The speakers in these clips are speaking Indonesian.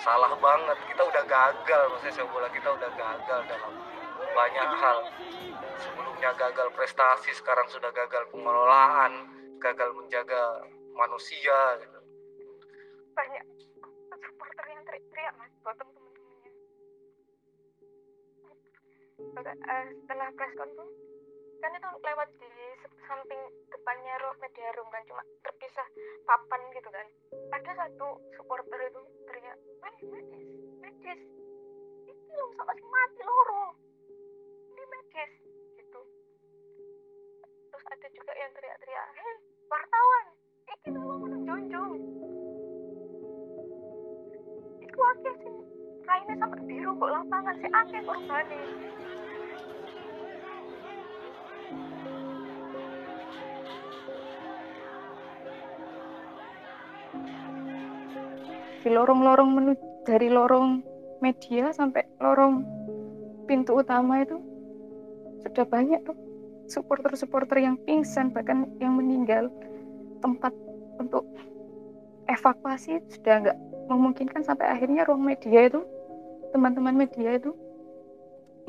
salah banget. Kita udah gagal maksudnya sepak bola kita udah gagal dalam banyak hal. Sebelumnya gagal prestasi sekarang sudah gagal pengelolaan gagal menjaga manusia gitu. banyak supporter yang teriak-teriak mas gotong teman-temannya uh, setelah press con tuh kan itu lewat di samping depannya media room kan cuma terpisah papan gitu kan. Ada satu supporter itu teriak medis medis. Ini lo sama mati loro ini medis gitu. Terus ada juga yang teriak-teriak hei wartawan ini lo mau jonjong itu akeh sih. Kainnya sampai biru kok lapangan si akeh korbannya di lorong-lorong menuju dari lorong media sampai lorong pintu utama itu sudah banyak tuh. Supporter-supporter yang pingsan bahkan yang meninggal. Tempat untuk evakuasi sudah nggak memungkinkan sampai akhirnya ruang media itu teman-teman media itu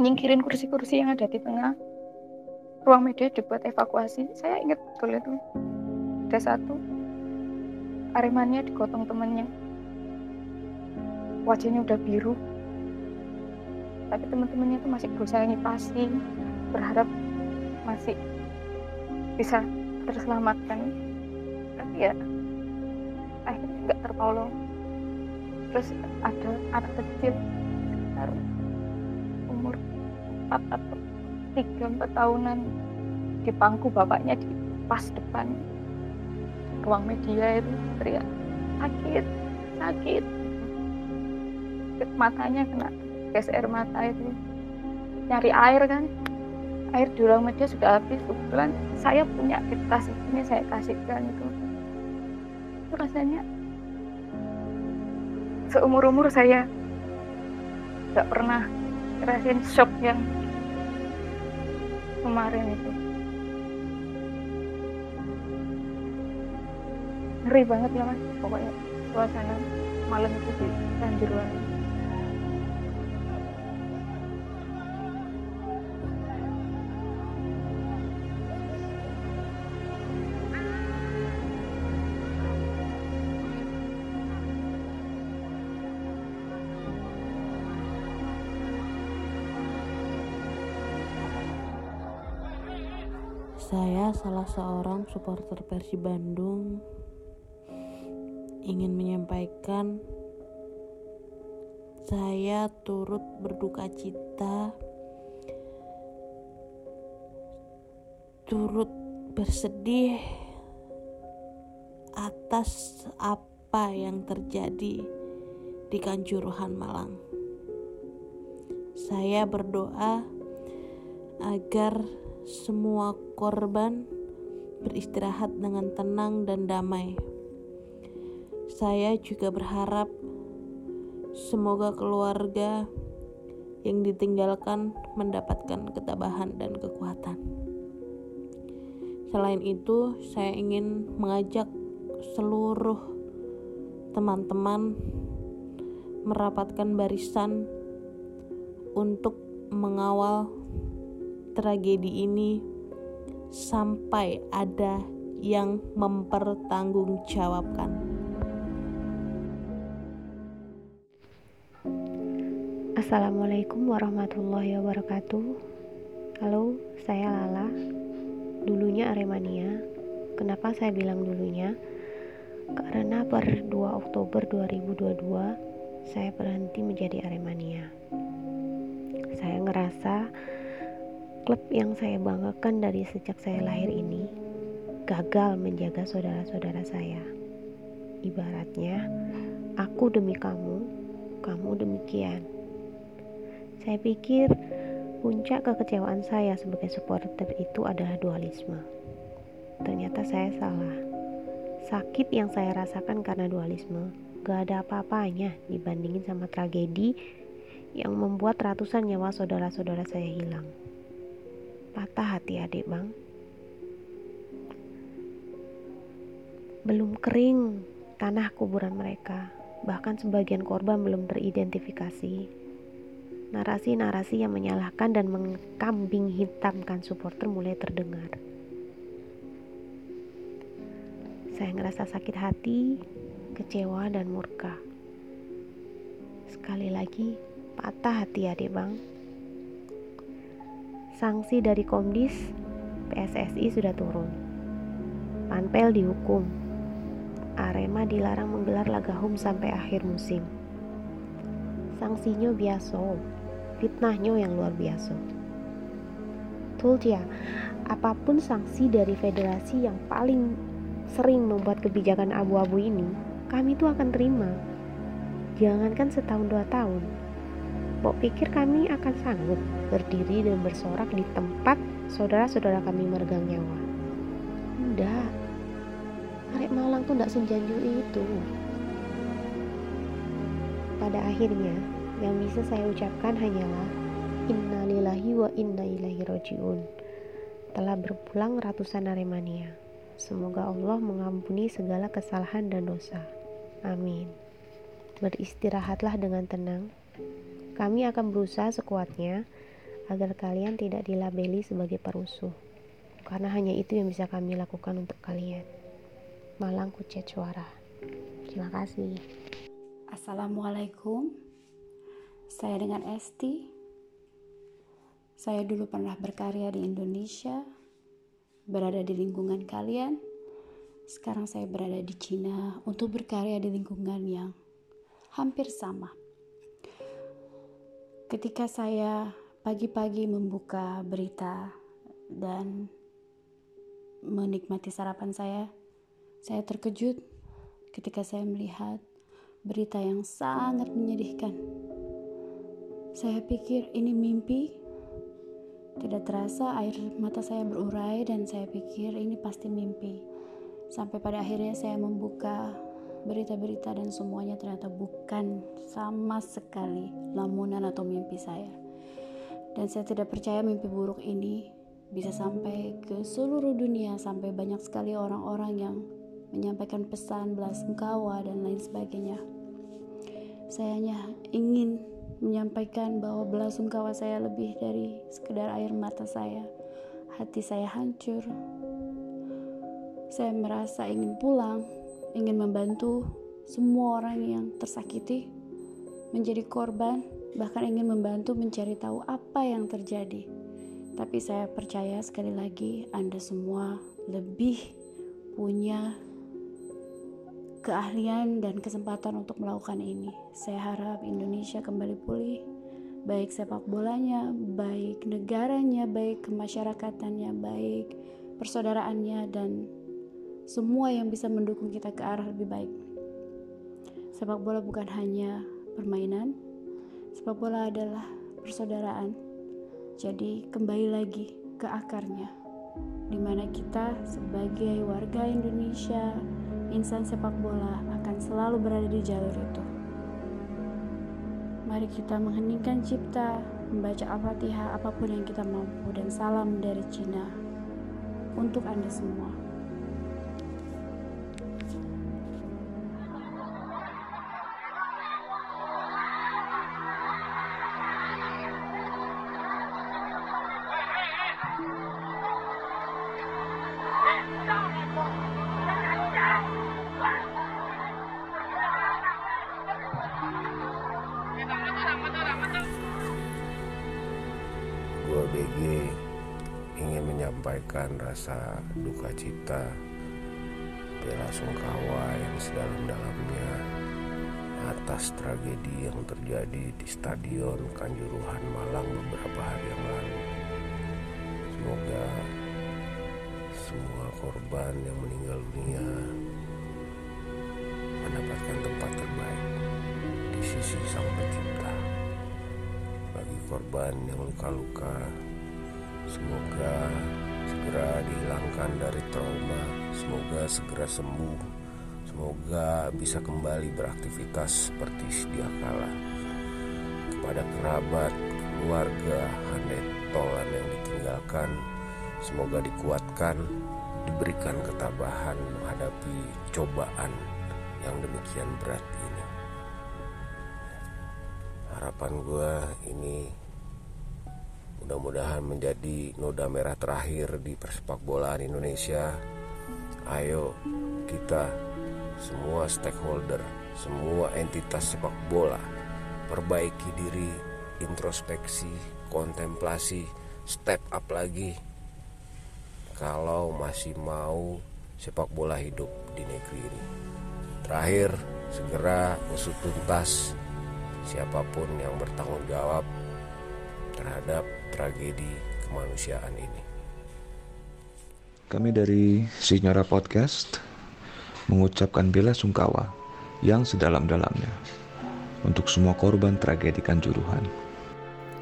nyingkirin kursi-kursi yang ada di tengah ruang media dibuat evakuasi. Saya ingat betul itu. Ada satu aremanya digotong temannya wajahnya udah biru. Tapi teman-temannya itu masih berusaha ngipasi berharap masih bisa terselamatkan. Tapi ya akhirnya nggak tertolong terus ada anak kecil sekitar umur 4 atau 3 4 tahunan. Di pangku bapaknya di pas depan. Ruang media itu teriak sakit sakit matanya kena gas air mata itu. Nyari air kan? Air di ruang media sudah habis. Kebetulan saya punya kertas ini saya kasihkan itu. Itu rasanya seumur umur saya nggak pernah ngerasain shock yang kemarin itu. Ngeri banget ya mas. Pokoknya suasana malam itu di Kanjuruhan seorang supporter Persib Bandung ingin menyampaikan saya turut berduka cita turut bersedih atas apa yang terjadi di Kanjuruhan Malang. Saya berdoa agar semua korban beristirahat dengan tenang dan damai. Saya juga berharap semoga keluarga yang ditinggalkan mendapatkan ketabahan dan kekuatan. Selain itu, saya ingin mengajak seluruh teman-teman merapatkan barisan untuk mengawal tragedi ini sampai ada yang mempertanggungjawabkan. Assalamualaikum warahmatullahi wabarakatuh. Halo, saya Lala. Dulunya Aremania. Kenapa saya bilang dulunya? Karena per 2 Oktober 2022 saya berhenti menjadi Aremania. Saya ngerasa klub yang saya banggakan dari sejak saya lahir ini gagal menjaga saudara-saudara saya. Ibaratnya, aku demi kamu, kamu demikian. Saya pikir puncak kekecewaan saya sebagai supporter itu adalah dualisme. Ternyata saya salah. Sakit yang saya rasakan karena dualisme gak ada apa-apanya dibandingin sama tragedi yang membuat ratusan nyawa saudara-saudara saya hilang patah hati adik bang belum kering tanah kuburan mereka bahkan sebagian korban belum teridentifikasi. Narasi-narasi yang menyalahkan dan mengkambing hitamkan supporter mulai terdengar. Saya ngerasa sakit hati, kecewa, dan murka. Sekali lagi, patah hati adik bang. Sanksi dari Komdis, PSSI sudah turun. Panpel dihukum. Arema dilarang menggelar laga home sampai akhir musim. Sanksinya biasa, fitnahnya yang luar biasa. Told ya, apa pun sanksi dari federasi yang paling sering membuat kebijakan abu-abu ini, kami itu akan terima. Jangankan setahun dua tahun. Bok pikir kami akan sanggup berdiri dan bersorak di tempat saudara-saudara kami meregang nyawa. Enggak. Arek Malang tuh enggak senjanju itu. Pada akhirnya, yang bisa saya ucapkan hanyalah Innalillahi wa inna ilaihi rojiun. Telah berpulang ratusan Aremania. Semoga Allah mengampuni segala kesalahan dan dosa. Amin. Beristirahatlah dengan tenang. Kami akan berusaha sekuatnya agar kalian tidak dilabeli sebagai perusuh. Karena hanya itu yang bisa kami lakukan untuk kalian. Malang Kucet Suara. Terima kasih. Assalamualaikum. Saya dengan Esti. Saya dulu pernah berkarya di Indonesia, berada di lingkungan kalian. Sekarang saya berada di Cina untuk berkarya di lingkungan yang hampir sama. Ketika saya pagi-pagi membuka berita dan menikmati sarapan saya, saya terkejut ketika saya melihat berita yang sangat menyedihkan. Saya pikir ini mimpi tidak terasa air mata saya berurai dan saya pikir ini pasti mimpi. Sampai pada akhirnya saya membuka berita-berita dan semuanya ternyata bukan sama sekali lamunan atau mimpi saya. Dan saya tidak percaya mimpi buruk ini bisa sampai ke seluruh dunia sampai banyak sekali orang-orang yang menyampaikan pesan belas sungkawa dan lain sebagainya. Saya hanya ingin menyampaikan bahwa belasungkawa saya lebih dari sekedar air mata saya. Hati saya hancur. Saya merasa ingin pulang, ingin membantu semua orang yang tersakiti, menjadi korban, bahkan ingin membantu mencari tahu apa yang terjadi. Tapi saya percaya sekali lagi Anda semua lebih punya keahlian dan kesempatan untuk melakukan ini. Saya harap Indonesia kembali pulih, baik sepak bolanya, baik negaranya, baik kemasyarakatannya, baik persaudaraannya, dan semua yang bisa mendukung kita ke arah lebih baik. Sepak bola bukan hanya permainan, sepak bola adalah persaudaraan. Jadi, kembali lagi ke akarnya, di mana kita sebagai warga Indonesia insan sepak bola akan selalu berada di jalur itu. Mari kita mengheningkan cipta, membaca Al-Fatihah apa pun yang kita mampu dan salam dari Cina untuk Anda semua. BG ingin menyampaikan rasa duka cita bela sungkawa yang sedalam-dalamnya atas tragedi yang terjadi di Stadion Kanjuruhan Malang beberapa hari yang lalu. Semoga semua korban yang meninggal dunia mendapatkan tempat terbaik di sisi Sang Pencipta. Bagi korban yang luka-luka, semoga segera dihilangkan dari trauma, semoga segera sembuh, semoga bisa kembali beraktivitas seperti sedia kala. Kepada kerabat, keluarga, handai tolan yang ditinggalkan, semoga dikuatkan, diberikan ketabahan menghadapi cobaan yang demikian berat ini. harapan gue ini mudah-mudahan menjadi noda merah terakhir di persepak bolaan Indonesia. Ayo kita semua stakeholder semua entitas sepak bola perbaiki diri introspeksi kontemplasi step up lagi. Kalau masih mau sepak bola hidup di negeri ini. Terakhir segera usut tuntas siapa pun yang bertanggung jawab terhadap tragedi kemanusiaan ini. Kami dari Sinyora Podcast mengucapkan bela sungkawa yang sedalam-dalamnya untuk semua korban tragedi Kanjuruhan.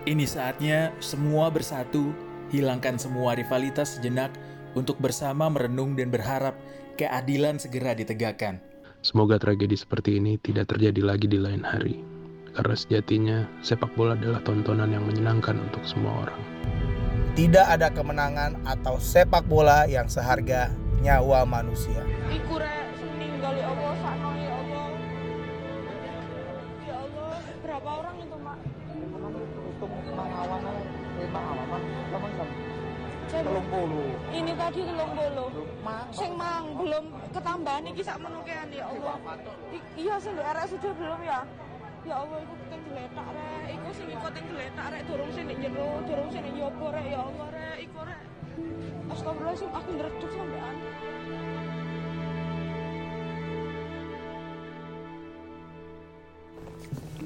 Ini saatnya semua bersatu, hilangkan semua rivalitas sejenak untuk bersama merenung dan berharap keadilan segera ditegakkan. Semoga tragedi seperti ini tidak terjadi lagi di lain hari. Karena sejatinya sepak bola adalah tontonan yang menyenangkan untuk semua orang. Tidak ada kemenangan atau sepak bola yang seharga nyawa manusia. Ya Allah, sakno Allah. Allah, berapa orang itu, Mak? Ini tadi telung bolu. Sing mang belum ketambahan iki sak menukean ya Allah. Iya sing di arek sudah belum ya? Ya Allah, iku teng geletak rek. Iku sing iku teng geletak rek durung sing jero, durung sing ning yobo rek ya Allah rek. Iku rek. Astagfirullahaladzim, aku ndredeg sampean.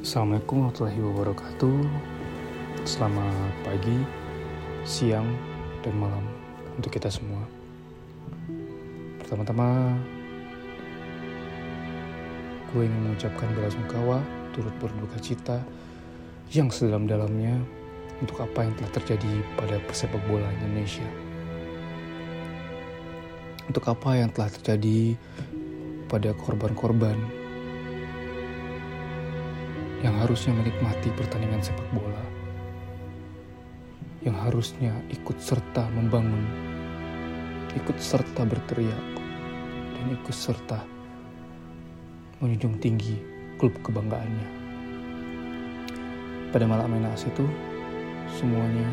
Assalamualaikum warahmatullahi wabarakatuh Selamat pagi, siang, dan malam untuk kita semua Pertama-tama Gue ingin mengucapkan bela sungkawa turut berduka cita yang sedalam-dalamnya untuk apa yang telah terjadi pada pesepak bola Indonesia. Untuk apa yang telah terjadi pada korban-korban yang harusnya menikmati pertandingan sepak bola, yang harusnya ikut serta membangun, ikut serta berteriak, dan ikut serta menjunjung tinggi klub kebanggaannya. Pada malam naas itu, semuanya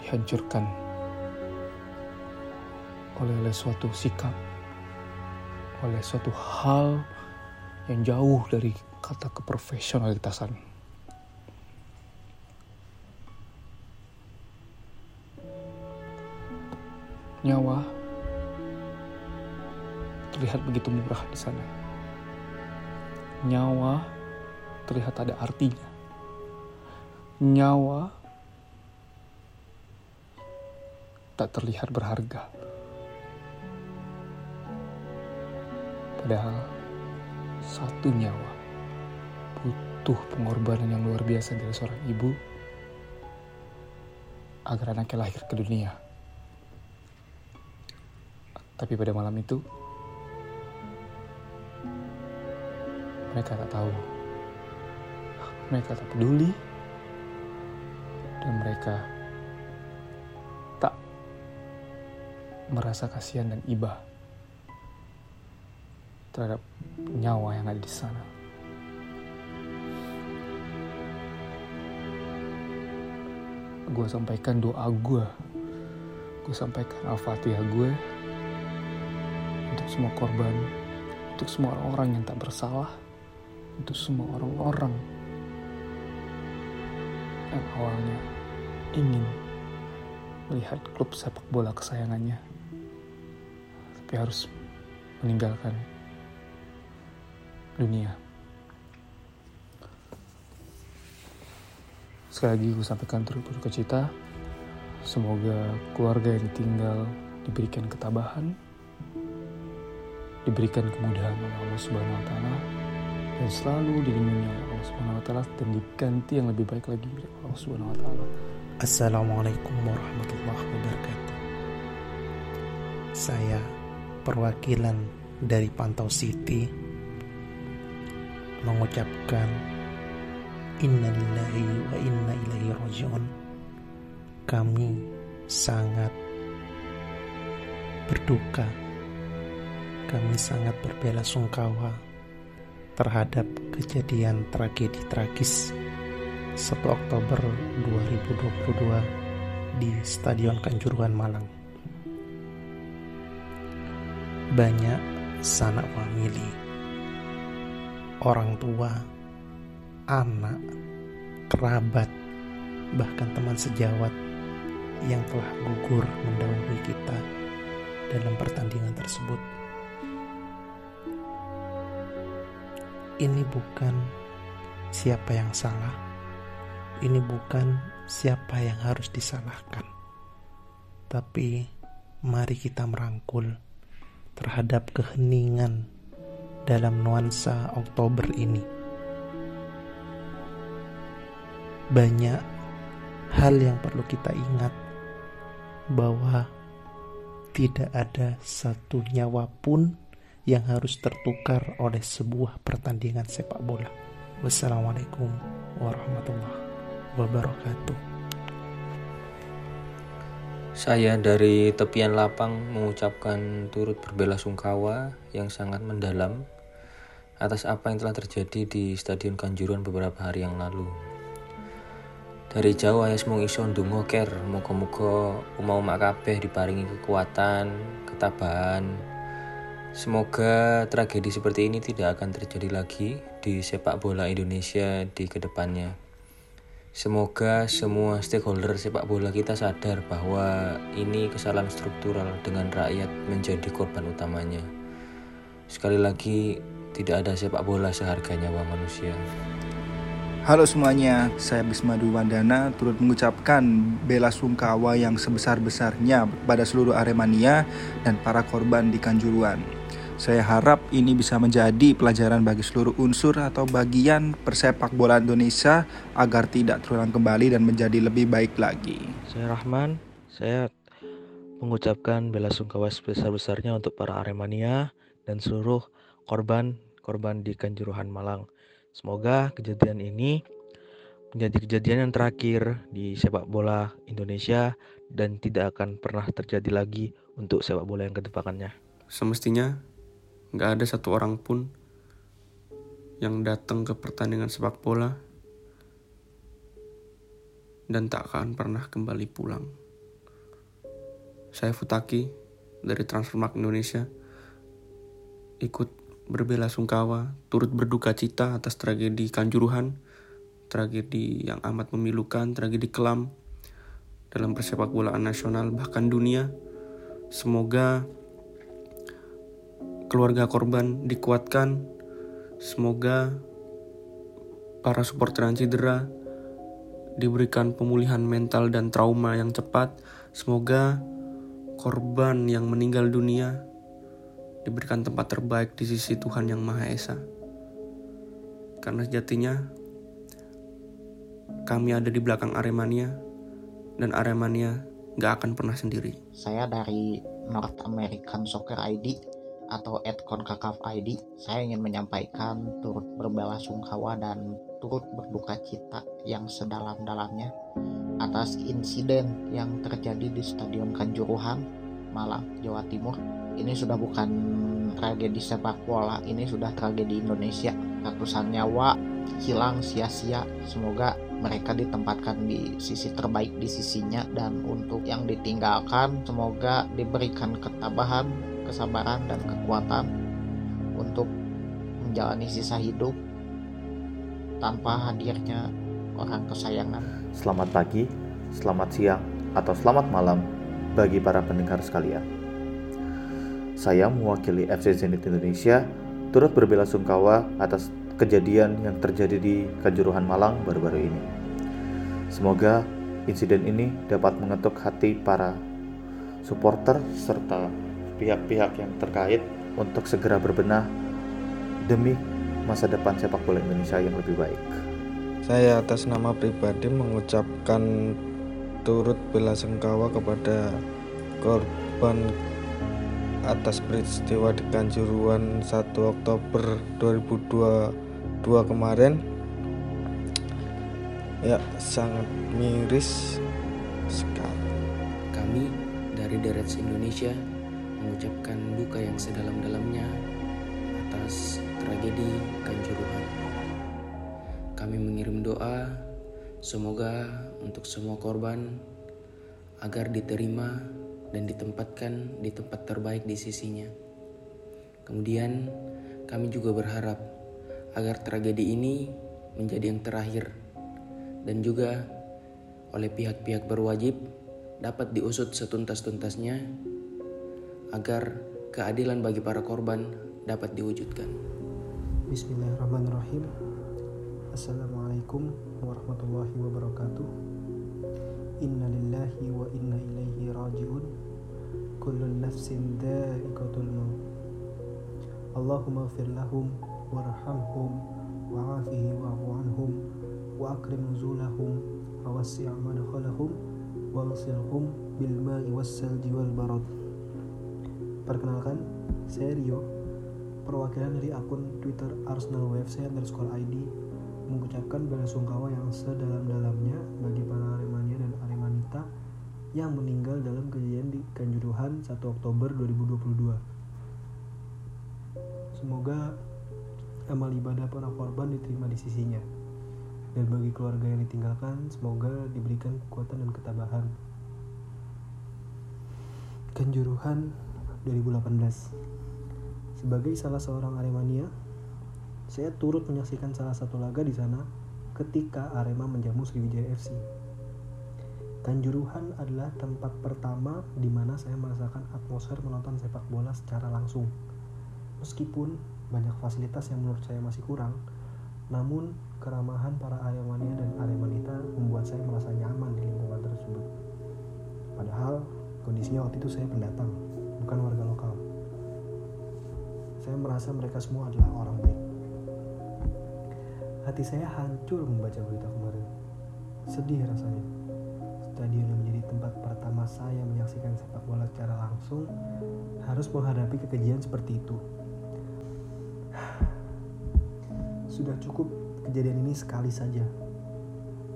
dihancurkan oleh, oleh suatu sikap, oleh suatu hal yang jauh dari kata keprofesionalitasan. Nyawa terlihat begitu murah di sana. Nyawa terlihat ada artinya. Nyawa tak terlihat berharga. Padahal satu nyawa butuh pengorbanan yang luar biasa dari seorang ibu agar anaknya lahir ke dunia. Tapi pada malam itu, mereka tak tahu. Mereka tak peduli. Dan mereka tak merasa kasihan dan iba terhadap nyawa yang ada di sana. Gue sampaikan doa gue. Gue sampaikan al-fatihah gue untuk semua korban, untuk semua orang-orang yang tak bersalah, untuk semua orang-orang yang awalnya ingin melihat klub sepak bola kesayangannya, tapi harus meninggalkan dunia. Sekali lagi gue sampaikan turut berduka cita. Semoga keluarga yang ditinggal diberikan ketabahan, diberikan kemudahan oleh Allah Subhanahu wa taala dan selalu dilindungi oleh Allah Subhanahu wa taala dan diganti yang lebih baik lagi oleh Allah Subhanahu wa taala. Assalamualaikum warahmatullahi wabarakatuh. Saya perwakilan dari Pantau City mengucapkan innalillahi wa inna ilaihi rajiun. Kami sangat berduka. Kami sangat berbela sungkawa terhadap kejadian tragedi tragis 1 Oktober 2022 di Stadion Kanjuruhan Malang. Banyak sanak famili, orang tua, anak, kerabat, bahkan teman sejawat yang telah gugur mendahului kita dalam pertandingan tersebut. Ini bukan siapa yang salah, ini bukan siapa yang harus disalahkan, tapi mari kita merangkul terhadap keheningan dalam nuansa Oktober ini. Banyak hal yang perlu kita ingat bahwa tidak ada satu nyawa pun yang harus tertukar oleh sebuah pertandingan sepak bola. Wassalamualaikum warahmatullahi wabarakatuh. Saya dari tepian lapang mengucapkan turut berbela sungkawa yang sangat mendalam atas apa yang telah terjadi di Stadion Kanjuruhan beberapa hari yang lalu. Dari jauh ayas mung iso ndonga ker, muga-muga umat kabeh diparingi kekuatan, ketabahan. Semoga tragedi seperti ini tidak akan terjadi lagi di sepak bola Indonesia di ke depannya. Semoga semua stakeholder sepak bola kita sadar bahwa ini kesalahan struktural dengan rakyat menjadi korban utamanya. Sekali lagi, tidak ada sepak bola seharga nyawa manusia. Halo semuanya, saya Bisma Wandana turut mengucapkan bela sungkawa yang sebesar-besarnya pada seluruh Aremania dan para korban di Kanjuruan. Saya harap ini bisa menjadi pelajaran bagi seluruh unsur atau bagian persepak bola Indonesia agar tidak terulang kembali dan menjadi lebih baik lagi. Saya Rahman, saya mengucapkan bela sungkawa sebesar-besarnya untuk para Aremania dan seluruh korban-korban di Kanjuruhan Malang. Semoga kejadian ini menjadi kejadian yang terakhir di sepak bola Indonesia dan tidak akan pernah terjadi lagi untuk sepak bola yang ke depannya. Semestinya nggak ada satu orang pun yang datang ke pertandingan sepak bola dan tak akan pernah kembali pulang. Saya Futaki dari Transfermarkt Indonesia ikut berbela sungkawa, turut berduka cita atas tragedi Kanjuruhan, tragedi yang amat memilukan, tragedi kelam dalam persepak bolaan nasional bahkan dunia. Semoga keluarga korban dikuatkan. Semoga para supporter yang cedera diberikan pemulihan mental dan trauma yang cepat. Semoga korban yang meninggal dunia diberikan tempat terbaik di sisi Tuhan Yang Maha Esa. Karena sejatinya kami ada di belakang Aremania dan Aremania gak akan pernah sendiri. Saya dari North American Soccer ID atau @concacaf ID. Saya ingin menyampaikan turut berbela sungkawa dan turut berduka cita yang sedalam-dalamnya atas insiden yang terjadi di Stadion Kanjuruhan, Malang, Jawa Timur ini sudah bukan tragedi sepak bola ini sudah tragedi Indonesia ratusan nyawa hilang sia-sia semoga mereka ditempatkan di sisi terbaik di sisinya dan untuk yang ditinggalkan semoga diberikan ketabahan kesabaran dan kekuatan untuk menjalani sisa hidup tanpa hadirnya orang kesayangan Selamat pagi, selamat siang, atau selamat malam bagi para pendengar sekalian. Saya mewakili FC Zenit Indonesia turut berbela sungkawa atas kejadian yang terjadi di Kanjuruhan Malang baru-baru ini. Semoga insiden ini dapat mengetuk hati para supporter serta pihak-pihak yang terkait untuk segera berbenah demi masa depan sepak bola Indonesia yang lebih baik. Saya atas nama pribadi mengucapkan turut bela sungkawa kepada korban atas peristiwa di Kanjuruhan 1 Oktober 2022 kemarin ya sangat miris sekali kami dari Derets Indonesia mengucapkan duka yang sedalam-dalamnya atas tragedi Kanjuruhan. Kami mengirim doa semoga untuk semua korban agar diterima dan ditempatkan di tempat terbaik di sisinya. Kemudian kami juga berharap agar tragedi ini menjadi yang terakhir dan juga oleh pihak-pihak berwajib dapat diusut setuntas-tuntasnya agar keadilan bagi para korban dapat diwujudkan. Bismillahirrahmanirrahim. Assalamualaikum warahmatullahi wabarakatuh. Inna lillahi wa inna ilaihi raji'un. Kullu nafsin dha'iqatul maut. Allahumma ighfir lahum warhamhum wa'afihi wa'fu anhum wa akrim nuzulahum wa wassi' madkhalahum was salji wal barad. Perkenalkan, saya Rio, perwakilan dari akun Twitter Arsenal WFC underscore ID mengucapkan bela sungkawa yang sedalam-dalamnya bagi para Aremania dan Aremanita yang meninggal dalam kejadian di Kanjuruhan 1 Oktober 2022. Semoga amal ibadah para korban diterima di sisinya. Dan bagi keluarga yang ditinggalkan, semoga diberikan kekuatan dan ketabahan. Kanjuruhan 2018 Sebagai salah seorang Aremania, saya turut menyaksikan salah satu laga di sana ketika Arema menjamu Sriwijaya FC. Kanjuruhan adalah tempat pertama di mana saya merasakan atmosfer menonton sepak bola secara langsung. Meskipun banyak fasilitas yang menurut saya masih kurang, namun keramahan para Aremania dan Aremanita membuat saya merasa nyaman di lingkungan tersebut. Padahal kondisinya waktu itu saya pendatang, bukan warga lokal. Saya merasa mereka semua adalah orang baik. Hati saya hancur membaca berita kemarin. Sedih rasanya. Stadion yang menjadi tempat pertama saya menyaksikan sepak bola secara langsung harus menghadapi kekejian seperti itu. Sudah cukup kejadian ini sekali saja.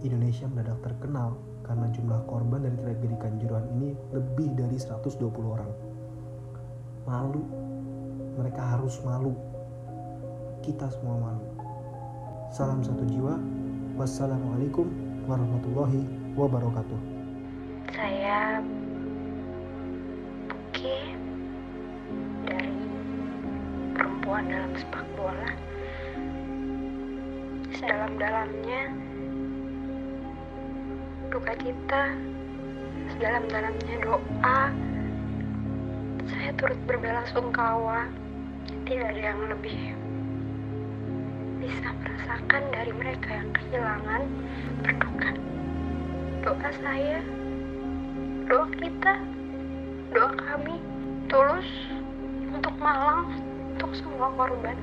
Indonesia mendadak terkenal karena jumlah korban dari tragedi Kanjuruhan ini lebih dari 120 orang. Malu, mereka harus malu. Kita semua malu. Salam satu jiwa. Wassalamualaikum warahmatullahi wabarakatuh. Saya Buki dari perempuan dalam sepak bola. Sedalam-dalamnya duka cita, sedalam-dalamnya doa. Saya turut berbela sungkawa. Tidak ada yang lebih bisa merasakan dari mereka yang kehilangan berduka. Doa saya, doa kita, doa kami tulus untuk Malang, untuk semua korban,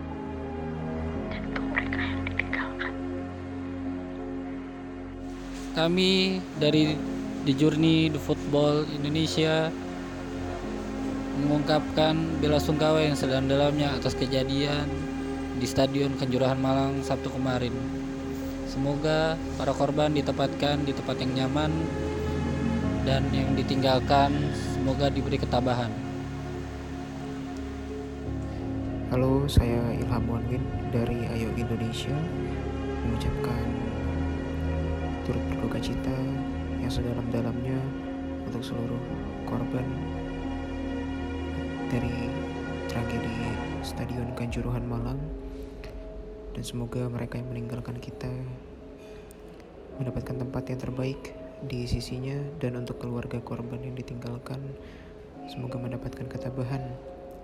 dan untuk mereka yang ditinggalkan. Kami dari The Journey The Football Indonesia mengungkapkan bela sungkawa yang sedalam-dalamnya atas kejadian di Stadion Kanjuruhan Malang Sabtu kemarin. Semoga para korban ditempatkan di tempat yang nyaman dan yang ditinggalkan semoga diberi ketabahan. Halo, saya Ilham Wanwin dari Ayo Indonesia mengucapkan turut berduka cita yang sedalam-dalamnya untuk seluruh korban dari tragedi Stadion Kanjuruhan Malang dan semoga mereka yang meninggalkan kita mendapatkan tempat yang terbaik di sisinya dan untuk keluarga korban yang ditinggalkan semoga mendapatkan ketabahan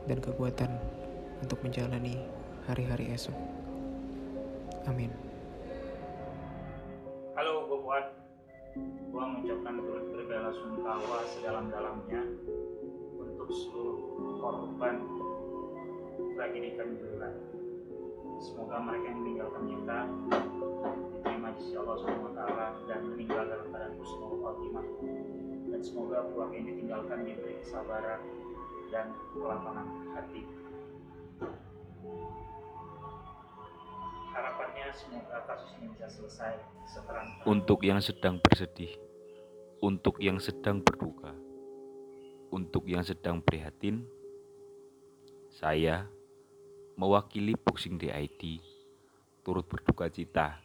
dan kekuatan untuk menjalani hari-hari esok. Amin. Halo, gue Fuad. Gue mengucapkan turut berbela sungkawa sedalam-dalamnya untuk seluruh korban tragedi Kanjuruhan. Semoga mereka yang meninggalkan kita diterima di sisi Allah SWT dan meninggal dalam keadaan husnul khotimah. Dan semoga keluarga yang ditinggalkan diberi kesabaran dan kelapangan hati. Harapannya semoga kasus ini bisa selesai seterang Untuk yang sedang bersedih, untuk yang sedang berduka, untuk yang sedang prihatin, saya mewakili Boxing DID turut berduka cita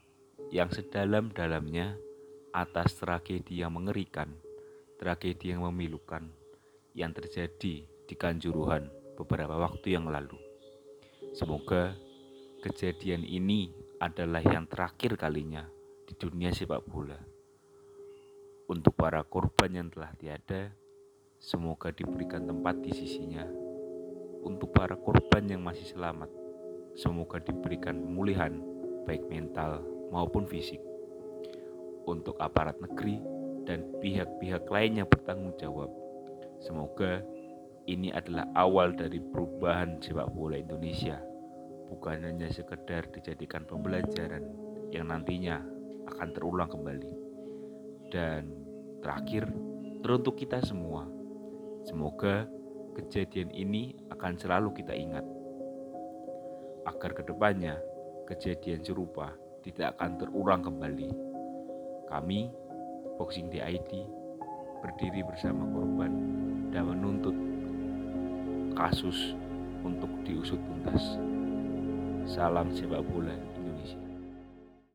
yang sedalam-dalamnya atas tragedi yang mengerikan, tragedi yang memilukan yang terjadi di Kanjuruhan beberapa waktu yang lalu. Semoga kejadian ini adalah yang terakhir kalinya di dunia sepak bola. Untuk para korban yang telah tiada, semoga diberikan tempat di sisinya. Untuk para korban yang masih selamat, semoga diberikan pemulihan baik mental maupun fisik. Untuk aparat negeri dan pihak-pihak lain yang bertanggung jawab, semoga ini adalah awal dari perubahan sepak bola Indonesia, bukan hanya sekedar dijadikan pembelajaran yang nantinya akan terulang kembali. Dan terakhir, teruntuk kita semua, semoga kejadian ini akan selalu kita ingat. Agar ke depannya kejadian serupa tidak akan terulang kembali. Kami, Boxing DID, berdiri bersama korban dan menuntut kasus untuk diusut tuntas. Salam sepak bola